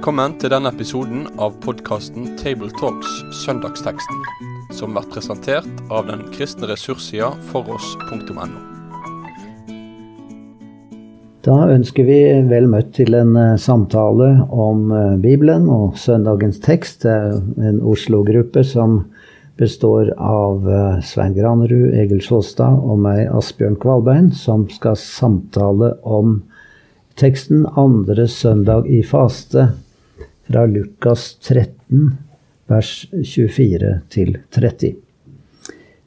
Velkommen til denne episoden av podkasten Tabletalks Søndagsteksten, som blir presentert av den kristne ressurssida foross.no. Da ønsker vi vel møtt til en eh, samtale om eh, Bibelen og søndagens tekst. Det er en Oslo-gruppe som består av eh, Svein Granerud, Egil Sjåstad og meg, Asbjørn Kvalbein, som skal samtale om teksten andre søndag i faste fra Lukas 13, vers 24 til 30.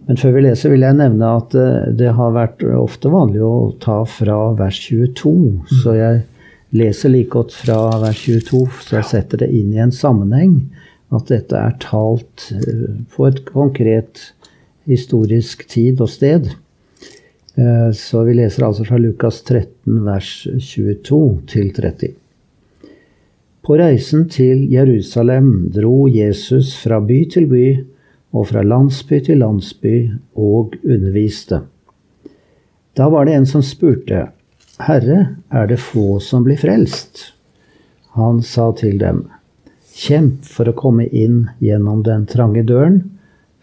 Men før vi leser, vil jeg nevne at det har vært ofte vanlig å ta fra vers 22. Så jeg leser like godt fra vers 22, så jeg setter det inn i en sammenheng. At dette er talt på et konkret historisk tid og sted. Så vi leser altså fra Lukas 13, vers 22 til 30. På reisen til Jerusalem dro Jesus fra by til by og fra landsby til landsby og underviste. Da var det en som spurte, Herre, er det få som blir frelst? Han sa til dem, Kjemp for å komme inn gjennom den trange døren,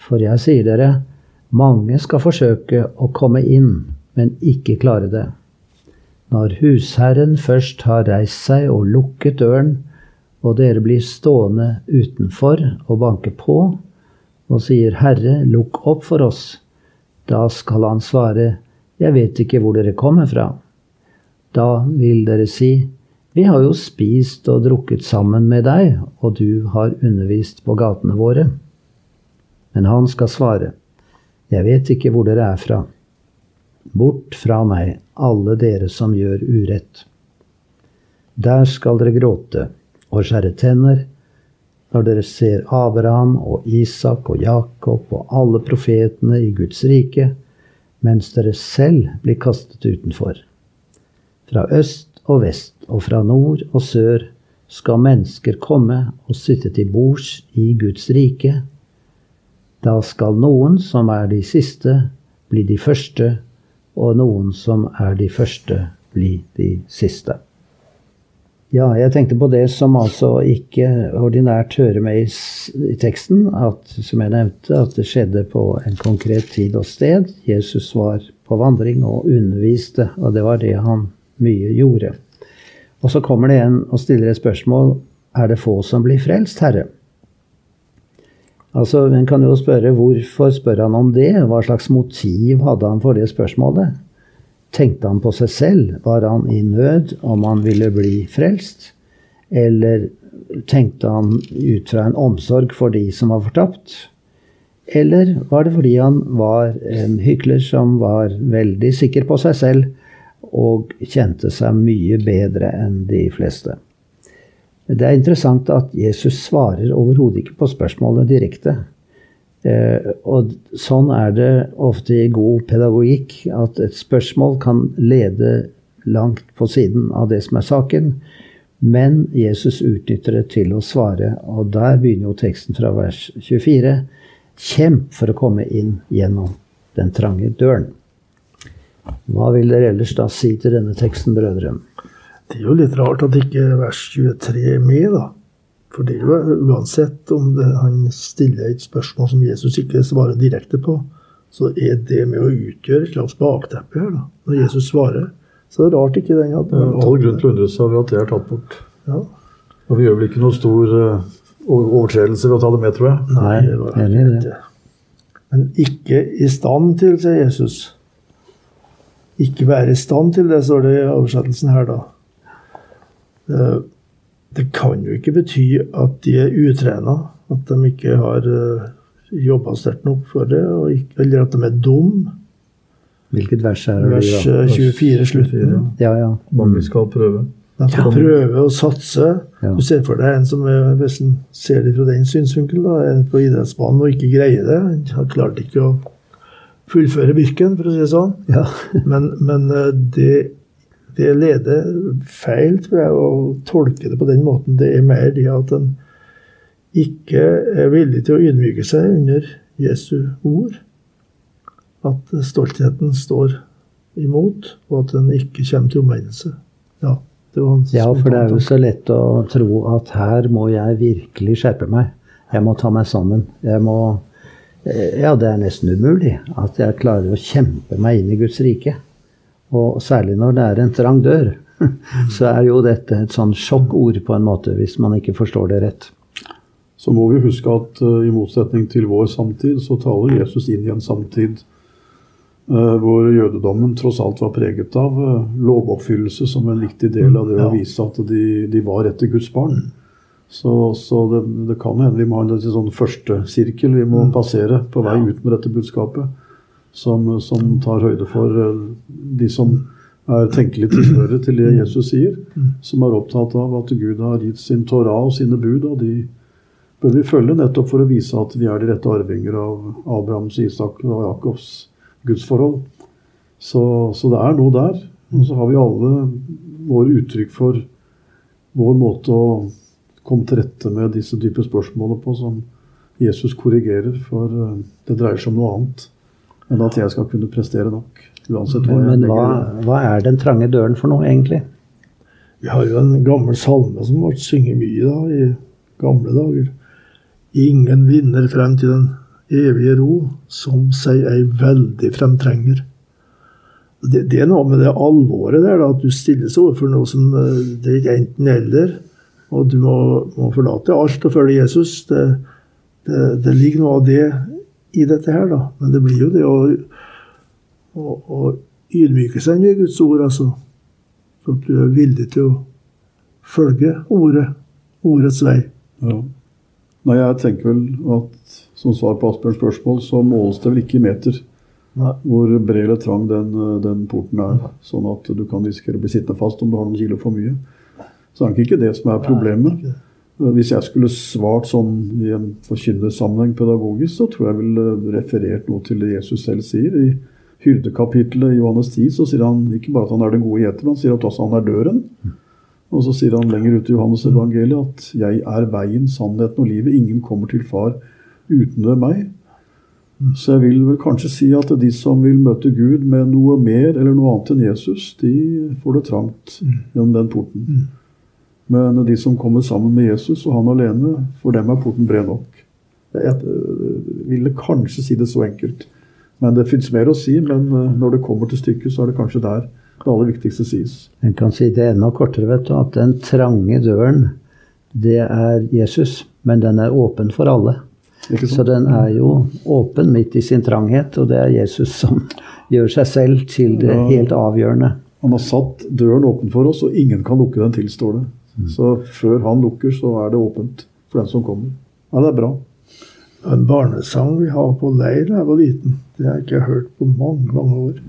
for jeg sier dere, mange skal forsøke å komme inn, men ikke klare det. Når husherren først har reist seg og lukket døren, og dere blir stående utenfor og banke på, og sier, Herre, lukk opp for oss, da skal han svare, Jeg vet ikke hvor dere kommer fra. Da vil dere si, Vi har jo spist og drukket sammen med deg, og du har undervist på gatene våre. Men han skal svare, Jeg vet ikke hvor dere er fra. Bort fra meg, alle dere som gjør urett. Der skal dere gråte og skjære tenner når dere ser Abraham og Isak og Jakob og alle profetene i Guds rike, mens dere selv blir kastet utenfor. Fra øst og vest og fra nord og sør skal mennesker komme og sitte til bords i Guds rike. Da skal noen som er de siste, bli de første, og noen som er de første, bli de siste. Ja, jeg tenkte på det som altså ikke ordinært hører med i, i, teksten. At, som jeg nevnte, at det skjedde på en konkret tid og sted. Jesus var på vandring og underviste, og det var det han mye gjorde. Og så kommer det en og stiller et spørsmål er det få som blir frelst, Herre? Altså, En kan jo spørre hvorfor spør han om det? Hva slags motiv hadde han for det spørsmålet? Tenkte han på seg selv? Var han i nød om han ville bli frelst? Eller tenkte han ut fra en omsorg for de som var fortapt? Eller var det fordi han var en hykler som var veldig sikker på seg selv og kjente seg mye bedre enn de fleste? Det er interessant at Jesus svarer overhodet ikke på spørsmålet direkte. Eh, og sånn er det ofte i god pedagogikk, at et spørsmål kan lede langt på siden av det som er saken. Men Jesus utnytter det til å svare, og der begynner jo teksten fra vers 24. Kjemp for å komme inn gjennom den trange døren. Hva vil dere ellers da si til denne teksten, brødre? Det er jo litt rart at ikke vers 23 er med, da. For det er jo uansett om det, han stiller et spørsmål som Jesus ikke svarer direkte på, så er det med å utgjøre et slags bakteppe her. da. Når Jesus svarer, så er det rart ikke den hadde ja, All grunn til å undre seg over at det er tatt bort. Ja. Og vi gjør vel ikke noe stor uh, overtredelse ved å ta det med, tror jeg. Nei, det var enig i det. Men ikke i stand til, sier Jesus. Ikke være i stand til det, står det i oversettelsen her, da. Det kan jo ikke bety at de er utrena, at de ikke har uh, eh, jobba sterkt nok for det, ikke, eller at de er dumme. Hvilket vers er det? Vers 24, slutten. Ja, ja. Mange skal prøve. De skal prøve å satse. Ja. Du ser for deg en som er, hvis en ser det fra den synsvinkelen, er på idrettsbanen og ikke greier det. Han har klart ikke å fullføre Birken, for å si det sånn. Ja. men, men eh, det det leder feil, tror jeg, å tolke det på den måten. Det er mer det at en ikke er villig til å ydmyke seg under Jesu ord. At stoltheten står imot, og at en ikke kommer til omvendelse. Ja, Det var Ja, for det er jo så lett å tro at her må jeg virkelig skjerpe meg. Jeg må ta meg sammen. Jeg må eh, Ja, det er nesten umulig at jeg klarer å kjempe meg inn i Guds rike. Og særlig når det er en trang dør, så er jo dette et sånn sjokkord på en måte, hvis man ikke forstår det rett. Så må vi huske at uh, i motsetning til vår samtid, så taler Jesus inn i en samtid uh, hvor jødedommen tross alt var preget av uh, lovoppfyllelse som en viktig del av det å vise at de, de var etter Guds barn. Så, så det, det kan hende vi må ha en sånn første sirkel vi må passere på vei ut med dette budskapet, som, som tar høyde for eh, de som er tenkelig tilhørere til det Jesus sier, som er opptatt av at Gud har gitt sin Torah og sine bud, og de bør vi følge nettopp for å vise at vi er de rette arvinger av Abrahams, Isak og Jakobs gudsforhold. Så, så det er noe der. Og så har vi alle våre uttrykk for vår måte å komme til rette med disse dype spørsmålene på, som Jesus korrigerer. For eh, det dreier seg om noe annet enn at jeg skal kunne prestere nok. Uansett hva jeg Men hva, legger i hva er den trange døren for noe, egentlig? Vi har jo en gammel salme som ble synget mye da, i gamle dager. Ingen vinner frem til den evige ro, som seg ei veldig fremtrenger. Det, det er noe med det alvoret der, da, at du stilles overfor noe som eh, Det er ikke enten-eller. Og du må, må forlate alt og følge Jesus. Det, det, det ligger noe av det i dette her, da. Men det blir jo det å, å, å ydmyke seg under Guds ord, altså. Så at du er villig til å følge ordet, ordets vei. Ja. Nei, jeg tenker vel at som svar på Asbjørns spørsmål, så måles det vel ikke i meter Nei. hvor bred eller trang den, den porten er. Sånn at du kan risikere å bli sittende fast om du har noen kilo for mye. Så er det ikke det som er problemet. Ikke. Eh, Hvis jeg skulle svart sånn i en forkynnersammenheng pedagogisk, så tror jeg ville referert noe til det Jesus selv sier. I hyrdekapittelet i Johannes 10 så sier han ikke bare at han er den gode gjeter, men han sier at også han er døren. Og så sier han lenger ute i Johannes evangeliet at 'jeg er veien, sannheten og livet'. Ingen kommer til far uten ved meg. Så jeg vil vel kanskje si at de som vil møte Gud med noe mer eller noe annet enn Jesus, de får det trangt gjennom den porten. Men de som kommer sammen med Jesus og han alene, for dem er porten bred nok. Jeg ville kanskje si det så enkelt. Men det fins mer å si. Men øh, når det kommer til stykket, så er det kanskje der det aller viktigste sies. En kan si det enda kortere, vet du, at den trange døren, det er Jesus. Men den er åpen for alle. Så den er jo åpen midt i sin tranghet, og det er Jesus som gjør seg selv til det helt avgjørende. Han har satt døren åpen for oss, og ingen kan lukke den til, står det. Så før han lukker, så er det åpent for den som kommer. Ja, det er bra. En barnesang vi har på leir da jeg var liten. Det har jeg ikke hørt på mange, mange år.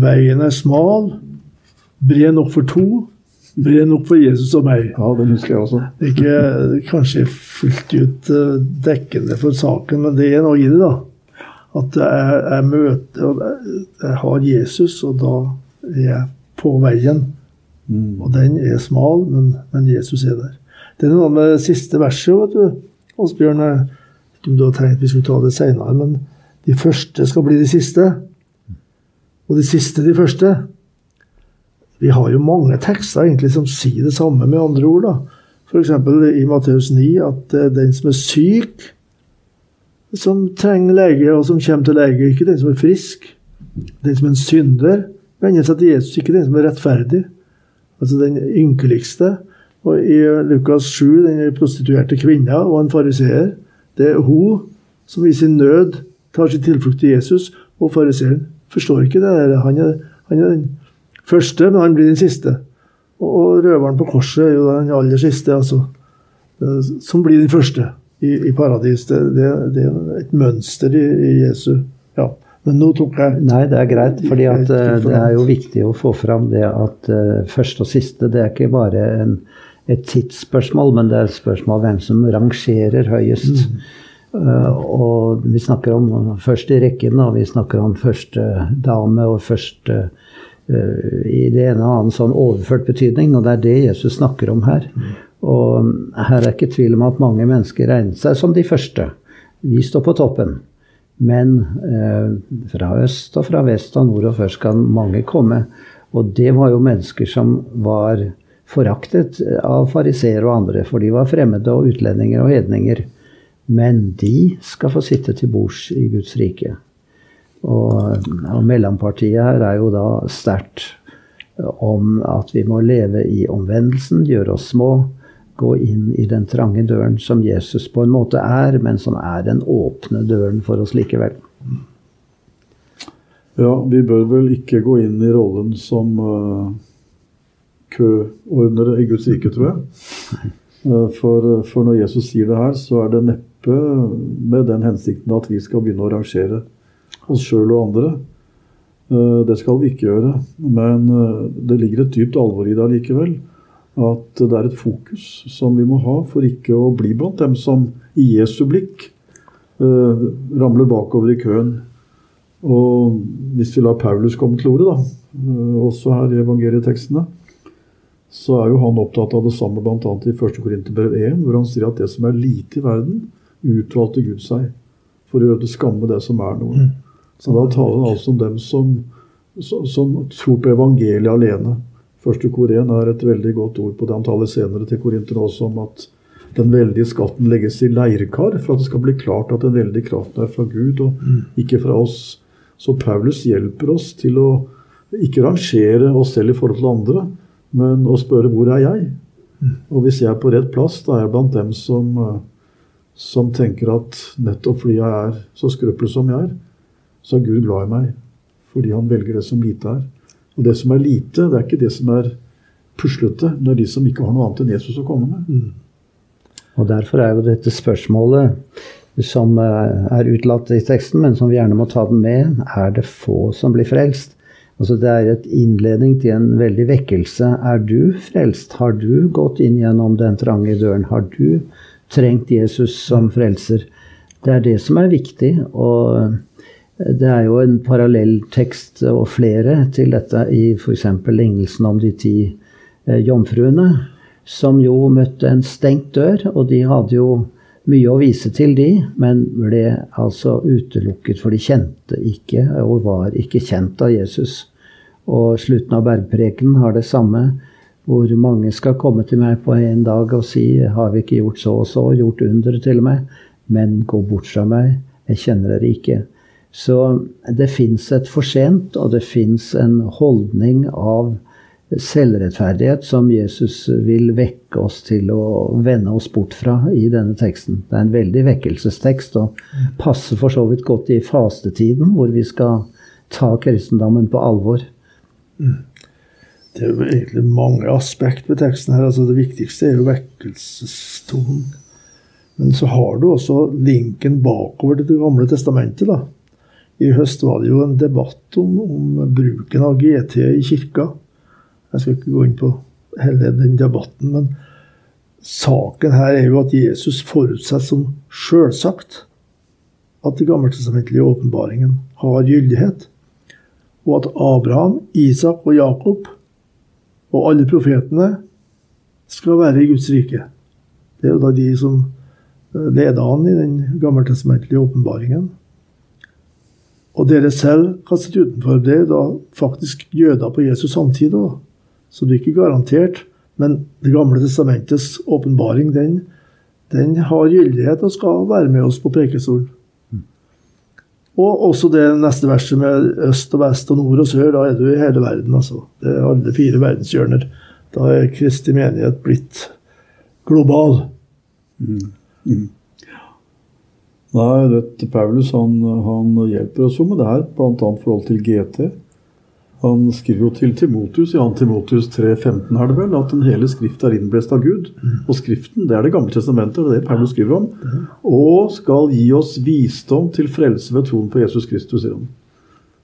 Veien er smal, bred nok for to, bred nok for Jesus og meg. Ja, Det husker jeg også. Det er ikke kanskje fullt ut eh, dekkende for saken, men det er noe i det, da. At jeg, jeg møter og jeg har Jesus, og da er jeg på veien. Mm. Og den er smal, men, men Jesus er der. Det er noe med det siste verset, vet du. Asbjørn, jeg vet ikke om du har tenkt vi skulle ta det seinere, men de første skal bli de siste. Og de siste de første. Vi har jo mange tekster egentlig som sier det samme med andre ord. da. F.eks. i Matteus 9 at er den som er syk, som trenger lege, og som kommer til lege, ikke den som er frisk. Den som er en synder, vender seg til Jesus, ikke den som er rettferdig. Altså den ynkeligste. Og i Lukas 7, den prostituerte kvinna og en fariseer, det er hun som i sin nød tar sin tilflukt til Jesus, og fariseeren forstår ikke det. Han er, han er den første, men han blir den siste. Og, og røveren på korset er jo den aller siste, altså. eh, Som blir den første i, i paradis. Det, det, det er et mønster i, i Jesu Ja. Men nå tok jeg Nei, det er greit, fordi at eh, det er jo viktig å få fram det at uh, første og siste, det er ikke bare en, et tidsspørsmål, men det er et spørsmål om hvem som rangerer høyest. Eh, og vi snakker om først i rekken, og vi snakker om første dame og første uh, i det ene og annet sånn overført betydning, og det er det Jesus snakker om her. Og her er ikke tvil om at mange mennesker regnet seg som de første. Vi står på toppen. Men eh, fra øst og fra vest og nord og først kan mange komme. Og det var jo mennesker som var foraktet av fariseere og andre, for de var fremmede og utlendinger og hedninger. Men de skal få sitte til bords i Guds rike. Og, og mellompartiet her er jo da sterkt om at vi må leve i omvendelsen, gjøre oss små, gå inn i den trange døren som Jesus på en måte er, men som er den åpne døren for oss likevel. Ja, vi bør vel ikke gå inn i rollen som uh, køordnere i Guds rike, tror jeg. Uh, for, for, når Jesus sier det her, så er det neppe med den hensikten at vi skal begynne å rangere oss sjøl og andre. Uh, det skal vi ikke gjøre. Men det ligger et dypt alvor i det allikevel. At det er et fokus som vi må ha for ikke å bli blant dem som i Jesu blikk ramler bakover i køen og hvis vi lar Paulus komme til ordet, da, eh, også her i evangelietekstene, så er jo han opptatt av det samme bl.a. i 1. Korinterbrev 1, hvor han sier at det som er lite i verden, utvalgte Gud seg for å gjøre det skamme det som er noe. Mm. Så da taler han altså om dem som, som, som tror på evangeliet alene. Første kor 1 er et veldig godt ord på det han taler senere til korinterne også om at den veldige skatten legges i leirkar for at det skal bli klart at den veldige kraften er fra Gud og mm. ikke fra oss. Så Paulus hjelper oss til å ikke rangere oss selv i forhold til andre, men å spørre hvor er jeg? Mm. Og hvis jeg er på rett plass, da er jeg blant dem som, eh, som tenker at nettopp fordi jeg er så skrøpelig som jeg er, så er Gud glad i meg. Fordi han velger det som lite er. Og det som er lite, det er ikke det som er puslete. Det er de som ikke har noe annet enn Jesus å komme med. Mm. Og derfor er jo dette spørsmålet som eh, er utelatt i teksten, men som vi gjerne må ta den med, er det få som blir frelst. Altså Det er et innledning til en veldig vekkelse. Er du frelst? Har du gått inn gjennom den trange døren? Har du trengt Jesus som frelser? Det er det som er viktig. og det er jo en parallelltekst og flere til dette i f.eks. lignelsen om de ti eh, jomfruene, som jo møtte en stengt dør, og de hadde jo mye å vise til, de, men ble altså utelukket, for de kjente ikke og var ikke kjent av Jesus. Og slutten av bergpreken har det samme, hvor mange skal komme til meg på en dag og si har vi ikke gjort så og så, gjort under til meg, men gå bort fra meg, jeg kjenner dere ikke. Så det fins et for sent, og det fins en holdning av selvrettferdighet som Jesus vil vekke oss til å vende oss bort fra i denne teksten. Det er en veldig vekkelsestekst og passer for så vidt godt i fastetiden, hvor vi skal ta kristendommen på alvor. Mm. Det er jo egentlig mange aspekt ved teksten her. altså Det viktigste er jo vekkelsestonen. Men så har du også linken bakover til Det gamle testamentet. da. I høst var det jo en debatt om, om bruken av GT i kirka. Jeg skal ikke gå inn på hele den debatten, men saken her er jo at Jesus forutsetter som sjølsagt at den gammeltestamentlige åpenbaringen har gyldighet, og at Abraham, Isak og Jakob og alle profetene skal være i Guds rike. Det er jo da de som leda leder an i den gammeltestamentlige åpenbaringen. Og dere selv kastet utenfor. Det da faktisk jøder på Jesus samtid. Også. Så det er ikke garantert. Men Det gamle testamentets åpenbaring, den, den, har gyldighet og skal være med oss på prekestolen. Og også det neste verset med øst og vest og nord og sør. Da er du i hele verden, altså. Det er alle fire verdenshjørner. Da er Kristi menighet blitt global. Mm. Mm. Nei, vet, Paulus han, han, hjelper oss jo med det her, bl.a. forhold til GT. Han skriver jo til Timotus i 2. Timotus 3,15 er det vel, at den hele skrift er innblest av Gud. Og Skriften, det er Det gamle testamentet, det er det Paulus skriver om. Og skal gi oss visdom til frelse ved troen på Jesus Kristus, sier han.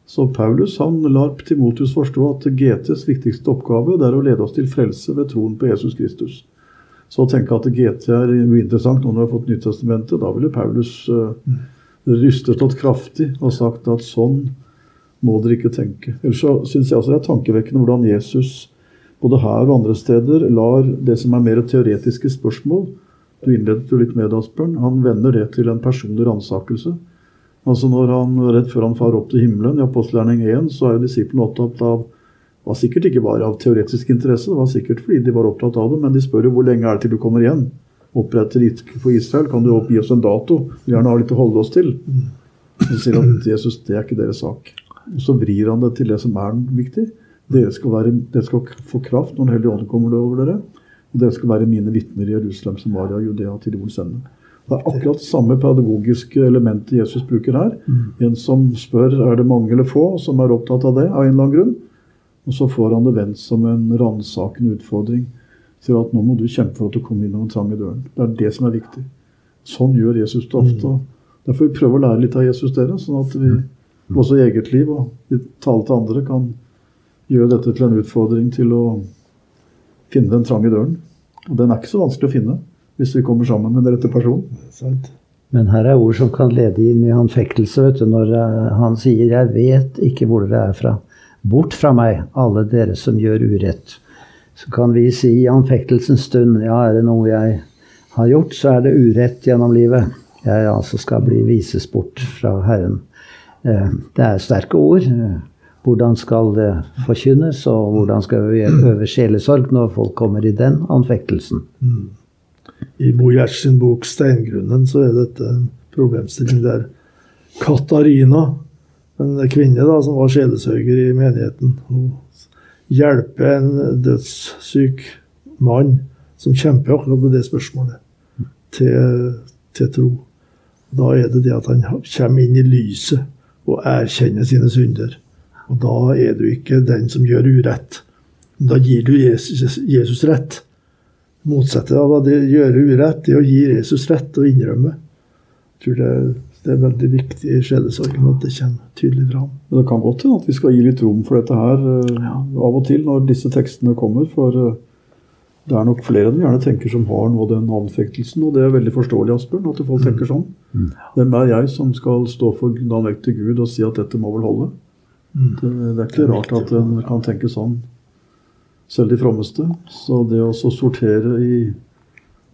Så Paulus han lar Timotus forstå at GTs viktigste oppgave det er å lede oss til frelse ved troen på Jesus Kristus. Så å tenke at GT er uinteressant nå når vi har fått Nytestamentet, da ville Paulus uh, rystet oss kraftig og sagt at sånn må dere ikke tenke. Ellers så syns jeg også det er tankevekkende hvordan Jesus både her og andre steder lar det som er mer teoretiske spørsmål Du innledet jo litt med det, Asbjørn. Han vender det til en personlig ransakelse. Altså når han, Rett før han farer opp til himmelen, i apostelgjerning 1, så er jo disiplene opptatt av var sikkert ikke bare av teoretisk interesse, det var sikkert fordi de var opptatt av det, men de spør jo hvor lenge er det til du kommer igjen? Oppretter riket for Israel, kan du gi oss en dato? Vi gjerne ha litt å holde oss til. Så sier han at Jesus, det er ikke deres sak. Og så vrir han det til det som er viktig. Dere skal, være, dere skal få kraft når Den hellige ånd kommer over dere. Og dere skal være mine vitner i Jerusalem, Samaria, Judea til jordens ende. Det er akkurat samme pedagogiske elementet Jesus bruker her. En som spør er det mange eller få som er opptatt av det av en eller annen grunn. Og så får han det vendt som en ransakende utfordring til at nå må du kjempe for at du kommer inn gjennom den trange døren. Det er det som er viktig. Sånn gjør Jesus det ofte. Derfor får vi prøve å lære litt av Jesus dere, sånn at vi også i eget liv og i tale til andre kan gjøre dette til en utfordring til å finne den trange døren. Og den er ikke så vanskelig å finne hvis vi kommer sammen med den rette personen. Men her er ord som kan lede inn i anfektelse, vet du, når eh, han sier 'Jeg vet ikke hvor dere er fra'. Bort fra meg, alle dere som gjør urett. Så kan vi si i anfektelsens stund ja, er det noe jeg har gjort, så er det urett gjennom livet. Jeg altså skal bli vises bort fra Herren. Eh, Det er sterke ord. Hvordan skal det forkynnes, og hvordan skal vi øve sjelesorg når folk kommer i den anfektelsen? I Bo Gjerts sin bok 'Steingrunnen' så er dette en problemstilling der Katarina, en kvinne da, som var sjelesørger i menigheten, hun hjelper en dødssyk mann som kjemper akkurat med det spørsmålet, til, til tro. Da er det det at han kommer inn i lyset og erkjenner sine synder. Og da er du ikke den som gjør urett. Da gir du Jesus, Jesus rett. Motsettet av å gjøre urett, det er å gi Jesus rett og innrømme. Jeg tror det, det er veldig viktig i sjelesorgen at det kommer tydelig fram. Men det kan godt hende at vi skal gi litt rom for dette her ja. av og til når disse tekstene kommer. For eh, det er nok flere enn vi gjerne tenker som har nå den anfektelsen. Og det er veldig forståelig, Asbjørn, at folk tenker sånn. Hvem er jeg som skal stå for navnet til Gud og si at dette må vel holde? Det, det er ikke rart at en kan tenke sånn, selv de frommeste. Så det å sortere i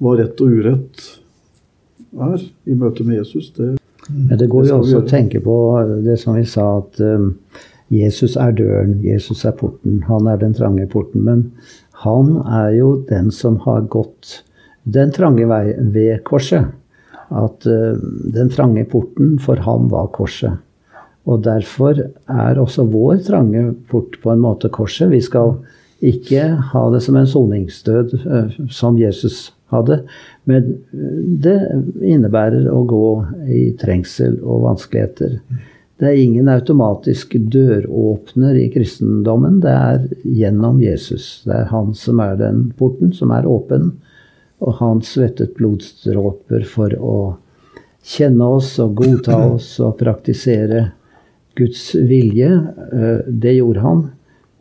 hva rett og urett er i møte med Jesus, det Men det går jo også å tenke på det som vi sa, at um, Jesus er døren, Jesus er porten, han er den trange porten. Men han er jo den som har gått den trange vei ved korset. At uh, den trange porten for ham var korset. Og derfor er også vår trange port på en måte korset. Vi skal ikke ha det som en soningsdød uh, som Jesus hadde, men eh, det innebærer å gå i trengsel og vanskeligheter. Det er ingen automatisk døråpner i kristendommen. Det er gjennom Jesus. Det er han som er den porten, som er åpen. Og han svettet blodstråper for å kjenne oss og godta oss og praktisere Guds vilje. Eh, Det gjorde han.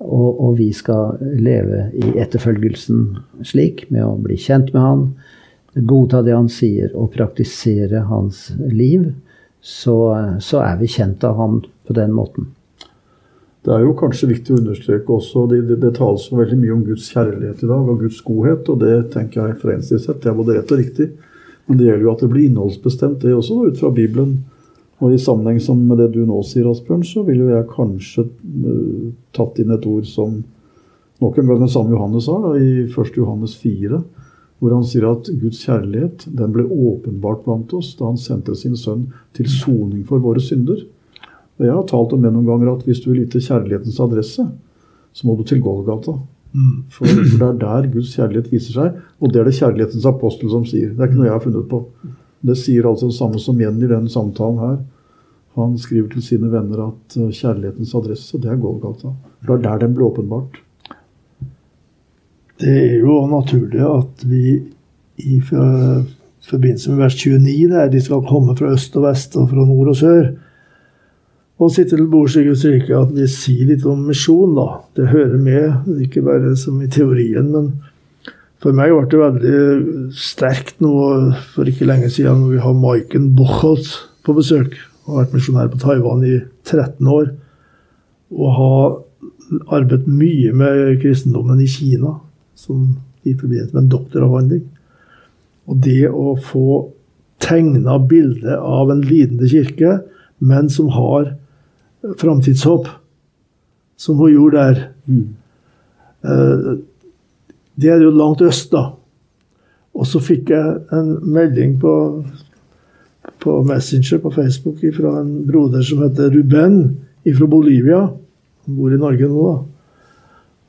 Og, og vi skal leve i etterfølgelsen slik, med å bli kjent med han, godta det han sier, og praktisere hans liv. Så, så er vi kjent av ham på den måten. Det er jo kanskje viktig å understreke også, det, det, det tales jo veldig mye om Guds kjærlighet i dag, og Guds godhet, og det tenker jeg for en sett, det er både rett og riktig. Men det gjelder jo at det blir innholdsbestemt, det også, ut fra Bibelen. Og i sammenheng som med det du nå sier, Asbjørn, så ville jeg kanskje eh, tatt inn et ord som nok en gang den samme Johannes har, da, i 1. Johannes 4, hvor han sier at Guds kjærlighet den ble åpenbart blant oss da han sendte sin sønn til soning for våre synder. Og Jeg har talt om det noen ganger at hvis du vil vite kjærlighetens adresse, så må du til Golgata. For, for det er der Guds kjærlighet viser seg, og det er det kjærlighetens apostel som sier. Det er ikke noe jeg har funnet på. Det sier altså det samme som igjen i den samtalen her. Han skriver til sine venner at eh, kjærlighetens adresse, det er Golgata. For det er der den ble åpenbart. Det er jo naturlig at vi i forbindelse med vers 29, der de skal komme fra øst og vest og fra nord og sør, og sitte til bords i Guds rike, at vi sier litt om misjon, da. Det hører med, ikke bare som i teorien, men for meg ble det veldig sterkt nå for ikke lenge siden når vi har Maiken Buchholz på besøk. Han har vært misjonær på Taiwan i 13 år. Og har arbeidet mye med kristendommen i Kina som i forbindelse med en doktoravhandling. Og det å få tegna bildet av en lidende kirke, men som har framtidshåp, som hun gjorde der. Eh, det er jo langt øst, da. Og så fikk jeg en melding på, på Messenger på Facebook fra en broder som heter Ruben fra Bolivia. Han bor i Norge nå, da.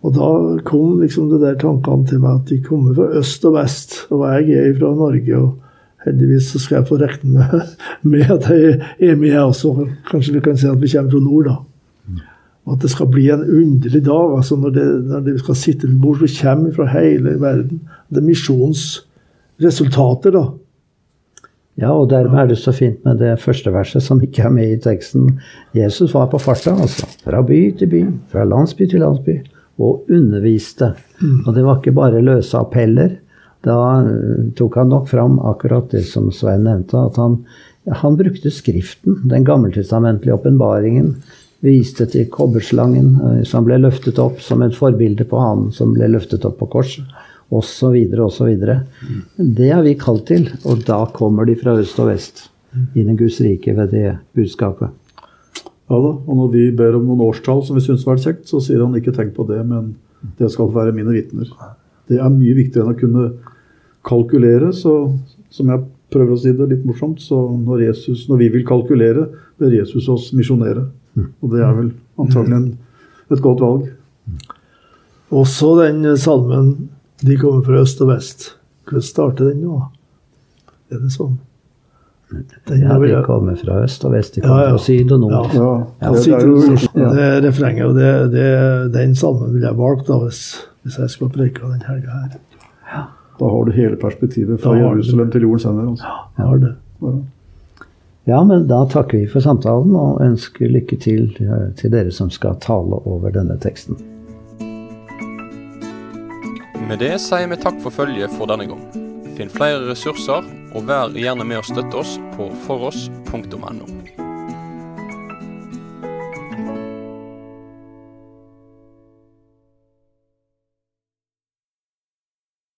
Og da kom liksom det der tankene til meg at de kommer fra øst og vest. Og jeg er fra Norge, og heldigvis så skal jeg få regne med, med at jeg er med, jeg også. Kanskje vi kan si at vi kommer fra nord, da. At det skal bli en underlig dag altså når, det, når det skal sitte til bord som kommer fra hele verden. Det er misjonsresultater, da. Ja, og dermed er det så fint med det første verset som ikke er med i teksten. Jesus var på farta, altså. Fra by til by, fra landsby til landsby. Og underviste. Og det var ikke bare løse appeller. Da eh, tok han nok fram akkurat det som Svein nevnte, at han, han brukte Skriften, den gammeltestamentlige åpenbaringen. Viste til kobberslangen eh, som ble løftet opp som et forbilde på han som ble løftet opp på korset osv. osv. Det er vi kalt til, og da kommer de fra øst og vest inn i Guds rike ved det budskapet. Ja da, og når vi ber om noen årstall som vi syns var kjekt, så sier han ikke tenk på det, men det skal være mine vitner. Det er mye viktigere enn å kunne kalkulere, så som jeg prøver å si det litt morsomt, så når, Jesus, når vi vil kalkulere, bør Jesus oss misjonere. Og det er vel antagelig en, et godt valg. Også den salmen 'De kommer fra øst og vest'. Hvordan starter den nå? Er det sånn? Den Ja, har de kommer fra øst og vest, de kommer Ja, ja. fra syd og nord. Ja. Ja, Ja, det, det er jo, Det er refrenget, og det, det, den salmen ville jeg valgt da, hvis, hvis jeg skulle preika den helga her. Da har du hele perspektivet fra Da har du det. Jerusalem til jordens ender. Altså. Ja, har det. Ja. Ja, men da takker vi for samtalen og ønsker lykke til eh, til dere som skal tale over denne teksten. Med det sier vi takk for følget for denne gang. Finn flere ressurser, og vær gjerne med å støtte oss på foross.no.